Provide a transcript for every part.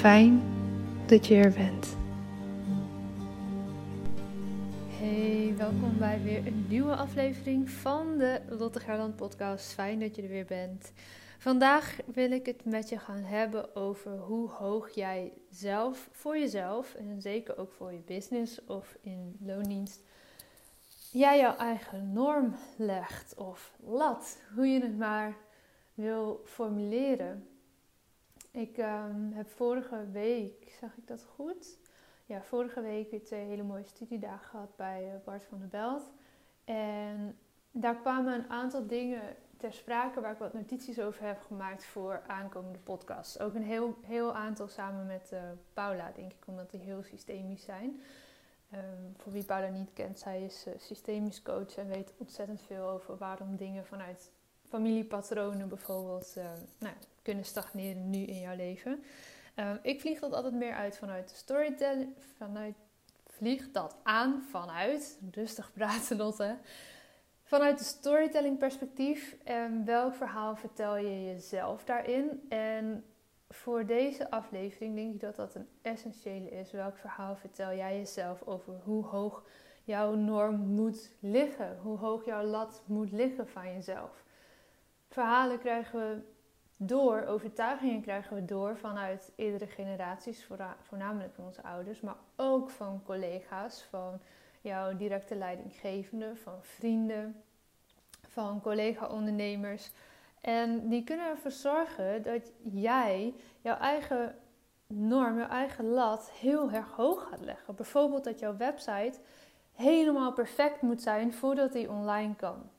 Fijn dat je er bent. Hey, welkom bij weer een nieuwe aflevering van de Lotte Gerland podcast. Fijn dat je er weer bent. Vandaag wil ik het met je gaan hebben over hoe hoog jij zelf voor jezelf en zeker ook voor je business of in loondienst jij jouw eigen norm legt of lat, hoe je het maar wil formuleren. Ik um, heb vorige week, zag ik dat goed? Ja, vorige week weer twee hele mooie studiedagen gehad bij uh, Bart van der Belt. En daar kwamen een aantal dingen ter sprake waar ik wat notities over heb gemaakt voor aankomende podcasts. Ook een heel, heel aantal samen met uh, Paula, denk ik, omdat die heel systemisch zijn. Um, voor wie Paula niet kent, zij is uh, systemisch coach en weet ontzettend veel over waarom dingen vanuit familiepatronen bijvoorbeeld uh, nou, kunnen stagneren nu in jouw leven. Um, ik vlieg dat altijd meer uit vanuit de storytelling, vanuit, vlieg dat aan vanuit, rustig praten Lotte, vanuit de storytelling perspectief. En welk verhaal vertel je jezelf daarin? En voor deze aflevering denk ik dat dat een essentiële is. Welk verhaal vertel jij jezelf over hoe hoog jouw norm moet liggen? Hoe hoog jouw lat moet liggen van jezelf? Verhalen krijgen we door, overtuigingen krijgen we door vanuit eerdere generaties, voornamelijk van onze ouders, maar ook van collega's, van jouw directe leidinggevende, van vrienden, van collega-ondernemers. En die kunnen ervoor zorgen dat jij jouw eigen norm, jouw eigen lat heel erg hoog gaat leggen. Bijvoorbeeld dat jouw website helemaal perfect moet zijn voordat die online kan.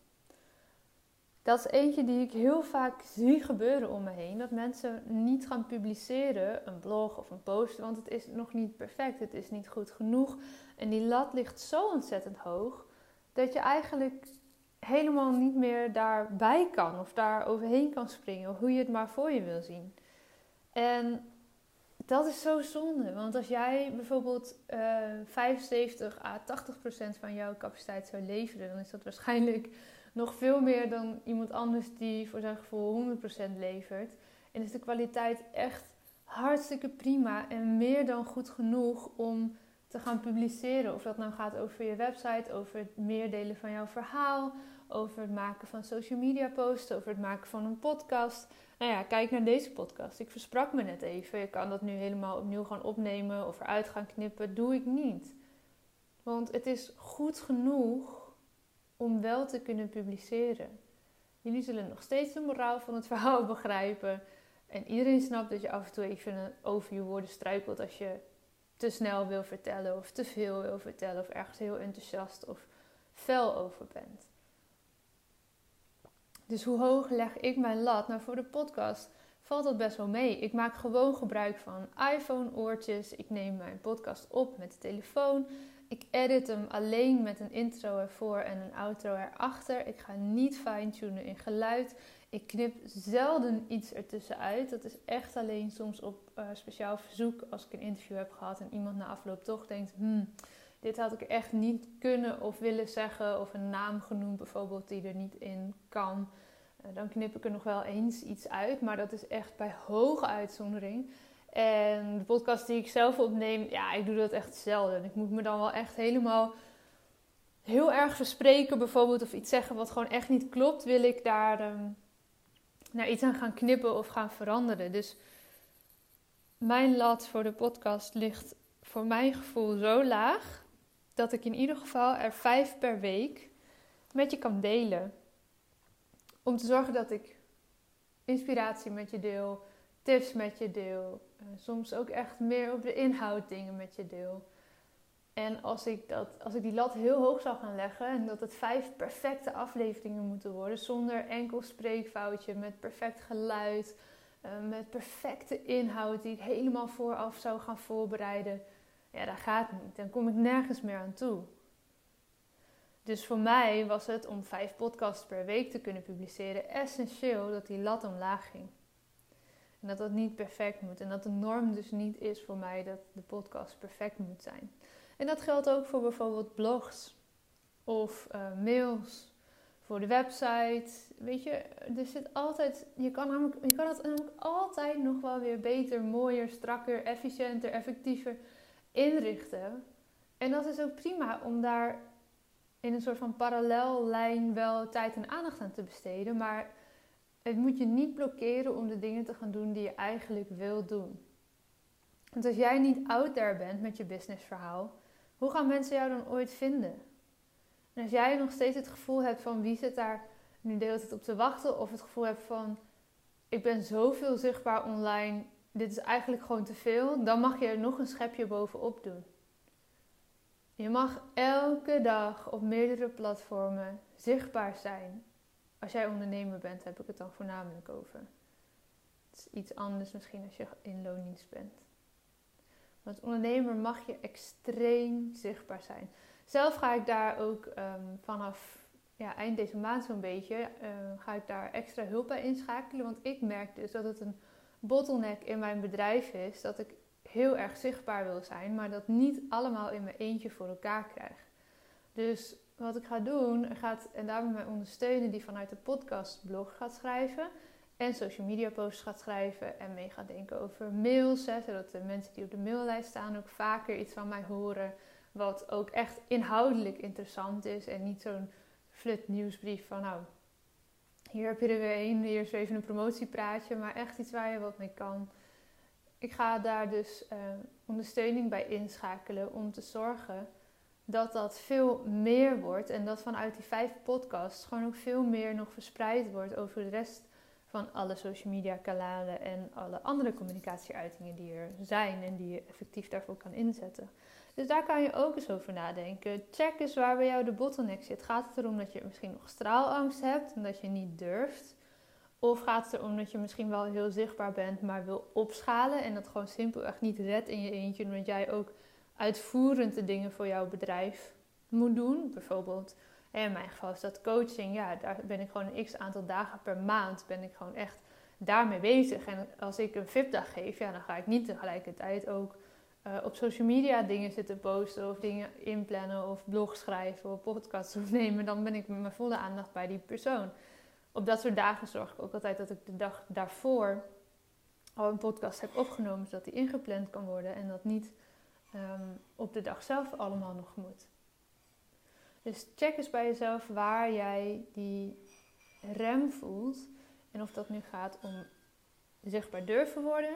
Dat is eentje die ik heel vaak zie gebeuren om me heen. Dat mensen niet gaan publiceren, een blog of een post, want het is nog niet perfect, het is niet goed genoeg. En die lat ligt zo ontzettend hoog dat je eigenlijk helemaal niet meer daarbij kan of daar overheen kan springen, of hoe je het maar voor je wil zien. En dat is zo zonde, want als jij bijvoorbeeld uh, 75 à 80 procent van jouw capaciteit zou leveren, dan is dat waarschijnlijk nog veel meer dan iemand anders die voor zijn gevoel 100% levert. En is de kwaliteit echt hartstikke prima en meer dan goed genoeg om te gaan publiceren. Of dat nou gaat over je website, over het meer delen van jouw verhaal, over het maken van social media posts, over het maken van een podcast. Nou ja, kijk naar deze podcast. Ik versprak me net even. Je kan dat nu helemaal opnieuw gaan opnemen of eruit gaan knippen. Doe ik niet. Want het is goed genoeg om wel te kunnen publiceren. Jullie zullen nog steeds de moraal van het verhaal begrijpen. En iedereen snapt dat je af en toe even over je woorden struikelt als je te snel wil vertellen of te veel wil vertellen of ergens heel enthousiast of fel over bent. Dus hoe hoog leg ik mijn lat? Nou, voor de podcast valt dat best wel mee. Ik maak gewoon gebruik van iPhone-oortjes. Ik neem mijn podcast op met de telefoon. Ik edit hem alleen met een intro ervoor en een outro erachter. Ik ga niet fine-tunen in geluid. Ik knip zelden iets ertussenuit. Dat is echt alleen soms op uh, speciaal verzoek als ik een interview heb gehad en iemand na afloop toch denkt: hmm, dit had ik echt niet kunnen of willen zeggen, of een naam genoemd bijvoorbeeld die er niet in kan. Uh, dan knip ik er nog wel eens iets uit, maar dat is echt bij hoge uitzondering. En de podcast die ik zelf opneem, ja, ik doe dat echt zelden. Ik moet me dan wel echt helemaal heel erg verspreken, bijvoorbeeld, of iets zeggen wat gewoon echt niet klopt, wil ik daar um, iets aan gaan knippen of gaan veranderen. Dus mijn lat voor de podcast ligt voor mijn gevoel zo laag dat ik in ieder geval er vijf per week met je kan delen. Om te zorgen dat ik inspiratie met je deel, tips met je deel, eh, soms ook echt meer op de inhoud dingen met je deel. En als ik, dat, als ik die lat heel hoog zou gaan leggen en dat het vijf perfecte afleveringen moeten worden, zonder enkel spreekfoutje, met perfect geluid, uh, met perfecte inhoud die ik helemaal vooraf zou gaan voorbereiden, ja, dat gaat niet. Dan kom ik nergens meer aan toe. Dus voor mij was het om vijf podcasts per week te kunnen publiceren essentieel dat die lat omlaag ging. En dat dat niet perfect moet. En dat de norm dus niet is voor mij dat de podcast perfect moet zijn. En dat geldt ook voor bijvoorbeeld blogs of uh, mails, voor de website. Weet je, er zit altijd, je kan, namelijk, je kan het namelijk altijd nog wel weer beter, mooier, strakker, efficiënter, effectiever inrichten. En dat is ook prima om daar in een soort van parallellijn wel tijd en aandacht aan te besteden. Maar het moet je niet blokkeren om de dingen te gaan doen die je eigenlijk wil doen. Want als jij niet out there bent met je businessverhaal, hoe gaan mensen jou dan ooit vinden? En als jij nog steeds het gevoel hebt van wie zit daar nu de hele tijd op te wachten, of het gevoel hebt van ik ben zoveel zichtbaar online, dit is eigenlijk gewoon te veel, dan mag je er nog een schepje bovenop doen. Je mag elke dag op meerdere platformen zichtbaar zijn. Als jij ondernemer bent, heb ik het dan voornamelijk over. Het is iets anders misschien als je in loondienst bent. Want als ondernemer mag je extreem zichtbaar zijn. Zelf ga ik daar ook um, vanaf ja, eind deze maand zo'n beetje, uh, ga ik daar extra hulp bij inschakelen. Want ik merk dus dat het een bottleneck in mijn bedrijf is. Dat ik heel erg zichtbaar wil zijn, maar dat niet allemaal in mijn eentje voor elkaar krijg. Dus wat ik ga doen, gaat, en daarmee mij ondersteunen die vanuit de podcast blog gaat schrijven en social media posts gaat schrijven en mee gaat denken over mails, zodat de mensen die op de maillijst staan ook vaker iets van mij horen wat ook echt inhoudelijk interessant is en niet zo'n flut nieuwsbrief van nou, hier heb je er weer een, hier is even een promotiepraatje, maar echt iets waar je wat mee kan. Ik ga daar dus uh, ondersteuning bij inschakelen om te zorgen dat dat veel meer wordt en dat vanuit die vijf podcasts gewoon ook veel meer nog verspreid wordt over de rest van alle social media kanalen en alle andere communicatieuitingen die er zijn en die je effectief daarvoor kan inzetten. Dus daar kan je ook eens over nadenken. Check eens waar bij jou de bottleneck zit. Gaat het erom dat je misschien nog straalangst hebt en dat je niet durft? Of gaat het erom dat je misschien wel heel zichtbaar bent, maar wil opschalen en dat gewoon simpelweg niet redt in je eentje, omdat jij ook uitvoerend de dingen voor jouw bedrijf moet doen? Bijvoorbeeld in mijn geval is dat coaching. Ja, daar ben ik gewoon een x aantal dagen per maand ben ik gewoon echt daarmee bezig. En als ik een VIP-dag geef, ja, dan ga ik niet tegelijkertijd ook uh, op social media dingen zitten posten of dingen inplannen of blog schrijven of podcasts opnemen. Dan ben ik met mijn volle aandacht bij die persoon. Op dat soort dagen zorg ik ook altijd dat ik de dag daarvoor al een podcast heb opgenomen, zodat die ingepland kan worden en dat niet ehm, op de dag zelf allemaal nog moet. Dus check eens bij jezelf waar jij die rem voelt. En of dat nu gaat om zichtbaar durven worden,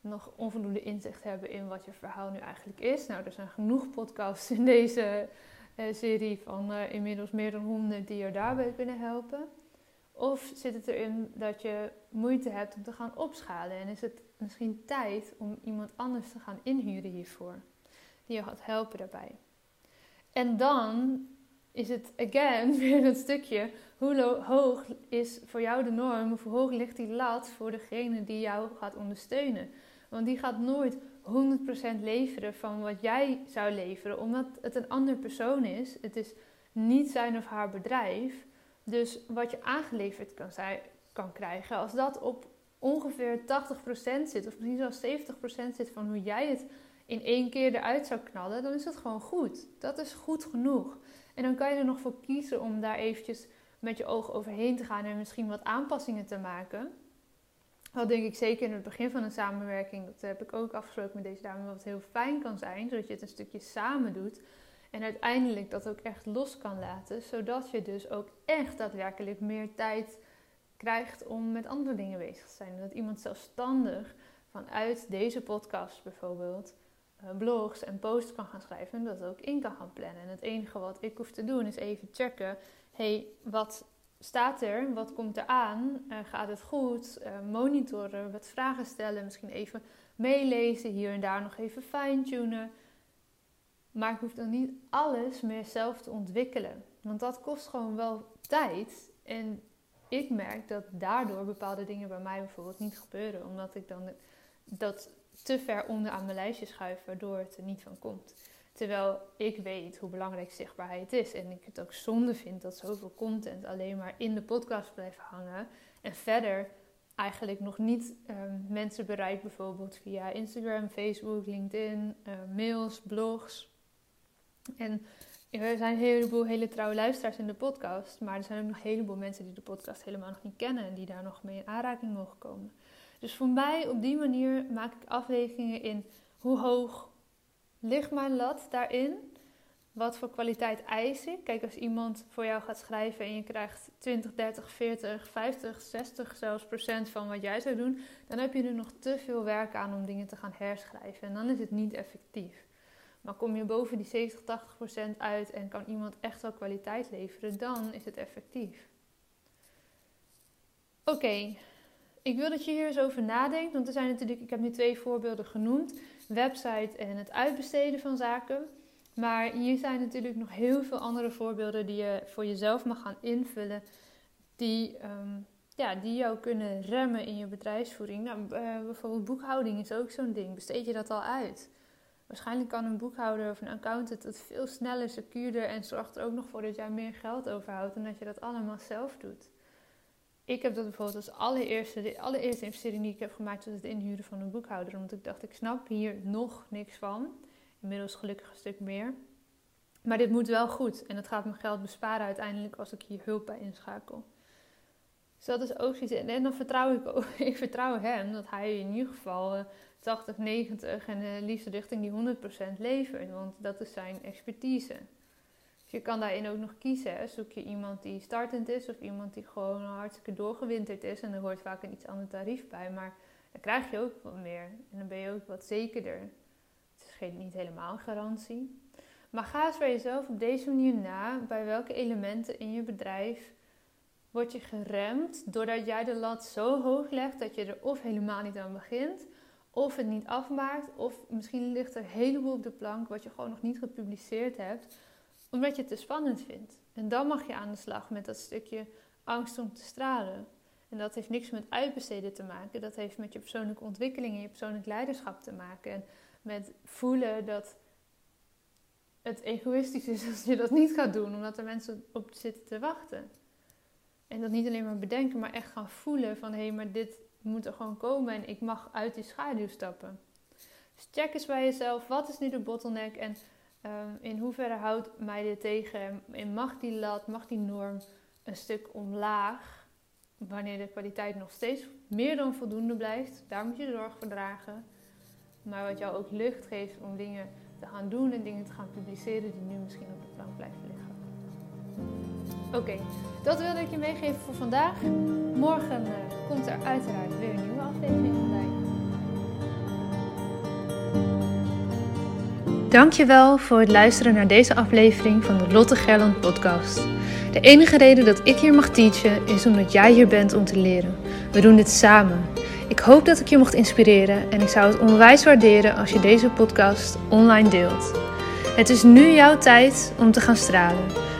nog onvoldoende inzicht hebben in wat je verhaal nu eigenlijk is. Nou, er zijn genoeg podcasts in deze uh, serie van uh, inmiddels meer dan 100 die je daarbij kunnen helpen. Of zit het erin dat je moeite hebt om te gaan opschalen en is het misschien tijd om iemand anders te gaan inhuren hiervoor, die je gaat helpen daarbij. En dan is het again weer een stukje hoe hoog is voor jou de norm of hoe hoog ligt die lat voor degene die jou gaat ondersteunen. Want die gaat nooit 100% leveren van wat jij zou leveren, omdat het een ander persoon is. Het is niet zijn of haar bedrijf. Dus wat je aangeleverd kan, zijn, kan krijgen, als dat op ongeveer 80% zit, of misschien zelfs 70% zit van hoe jij het in één keer eruit zou knallen, dan is dat gewoon goed. Dat is goed genoeg. En dan kan je er nog voor kiezen om daar eventjes met je ogen overheen te gaan en misschien wat aanpassingen te maken. Dat denk ik zeker in het begin van een samenwerking, dat heb ik ook afgesproken met deze dame, wat heel fijn kan zijn, zodat je het een stukje samen doet. En uiteindelijk dat ook echt los kan laten, zodat je dus ook echt daadwerkelijk meer tijd krijgt om met andere dingen bezig te zijn. Dat iemand zelfstandig vanuit deze podcast bijvoorbeeld eh, blogs en posts kan gaan schrijven en dat ook in kan gaan plannen. En het enige wat ik hoef te doen is even checken, hey, wat staat er? Wat komt er aan? Uh, gaat het goed? Uh, monitoren, wat vragen stellen, misschien even meelezen, hier en daar nog even fine-tunen. Maar ik hoef dan niet alles meer zelf te ontwikkelen. Want dat kost gewoon wel tijd. En ik merk dat daardoor bepaalde dingen bij mij bijvoorbeeld niet gebeuren. Omdat ik dan dat te ver onder aan mijn lijstje schuif, waardoor het er niet van komt. Terwijl ik weet hoe belangrijk zichtbaarheid is. En ik het ook zonde vind dat zoveel content alleen maar in de podcast blijft hangen. En verder eigenlijk nog niet ehm, mensen bereikt, bijvoorbeeld via Instagram, Facebook, LinkedIn, uh, mails, blogs. En er zijn een heleboel hele trouwe luisteraars in de podcast. Maar er zijn ook nog een heleboel mensen die de podcast helemaal nog niet kennen. En die daar nog mee in aanraking mogen komen. Dus voor mij op die manier maak ik afwegingen in hoe hoog ligt mijn lat daarin. Wat voor kwaliteit eis ik? Kijk, als iemand voor jou gaat schrijven en je krijgt 20, 30, 40, 50, 60 zelfs procent van wat jij zou doen, dan heb je er nog te veel werk aan om dingen te gaan herschrijven. En dan is het niet effectief. Maar kom je boven die 70, 80 procent uit en kan iemand echt wel kwaliteit leveren, dan is het effectief. Oké, ik wil dat je hier eens over nadenkt, want er zijn natuurlijk, ik heb nu twee voorbeelden genoemd: website en het uitbesteden van zaken. Maar hier zijn natuurlijk nog heel veel andere voorbeelden die je voor jezelf mag gaan invullen, die, um, ja, die jou kunnen remmen in je bedrijfsvoering. Nou, uh, bijvoorbeeld boekhouding is ook zo'n ding. Besteed je dat al uit? Waarschijnlijk kan een boekhouder of een accountant het veel sneller, secuurder en zorgt er ook nog voor dat jij meer geld overhoudt en dat je dat allemaal zelf doet. Ik heb dat bijvoorbeeld als allereerste, de allereerste investering die ik heb gemaakt was het inhuren van een boekhouder. Omdat ik dacht, ik snap hier nog niks van. Inmiddels gelukkig een stuk meer. Maar dit moet wel goed. En het gaat me geld besparen uiteindelijk als ik hier hulp bij inschakel. Dus dat is ook zoiets. En dan vertrouw ik ook, ik vertrouw hem dat hij in ieder geval 80, 90 en uh, liefst richting die 100% levert. Want dat is zijn expertise. Dus je kan daarin ook nog kiezen. Zoek je iemand die startend is of iemand die gewoon hartstikke doorgewinterd is. En er hoort vaak een iets ander tarief bij. Maar dan krijg je ook wat meer. En dan ben je ook wat zekerder. Het is geen, niet helemaal garantie. Maar ga eens bij jezelf op deze manier na. Bij welke elementen in je bedrijf word je geremd doordat jij de lat zo hoog legt dat je er of helemaal niet aan begint, of het niet afmaakt, of misschien ligt er heleboel op de plank wat je gewoon nog niet gepubliceerd hebt, omdat je het te spannend vindt. En dan mag je aan de slag met dat stukje angst om te stralen. En dat heeft niks met uitbesteden te maken. Dat heeft met je persoonlijke ontwikkeling en je persoonlijk leiderschap te maken. En met voelen dat het egoïstisch is als je dat niet gaat doen, omdat er mensen op zitten te wachten. En dat niet alleen maar bedenken, maar echt gaan voelen van hé, hey, maar dit moet er gewoon komen en ik mag uit die schaduw stappen. Dus check eens bij jezelf, wat is nu de bottleneck en Ehm, in hoeverre houdt mij dit tegen? En mag die lat, mag die norm een stuk omlaag? Wanneer de kwaliteit nog steeds meer dan voldoende blijft, daar moet je zorg voor dragen. maar wat jou ook lucht geeft om dingen te gaan doen en dingen te gaan publiceren die nu misschien op de plank blijven liggen. Oké, dat wilde ik je meegeven voor vandaag. Morgen uh, komt er uiteraard weer een nieuwe aflevering online. Dankjewel voor het luisteren naar deze aflevering van de Lotte Gerland podcast. De enige reden dat ik hier mag teachen is omdat jij hier bent om te leren. We doen dit samen. Ik hoop dat ik je mocht inspireren en ik zou het onwijs waarderen als je deze podcast online deelt. Het is nu jouw tijd om te gaan stralen.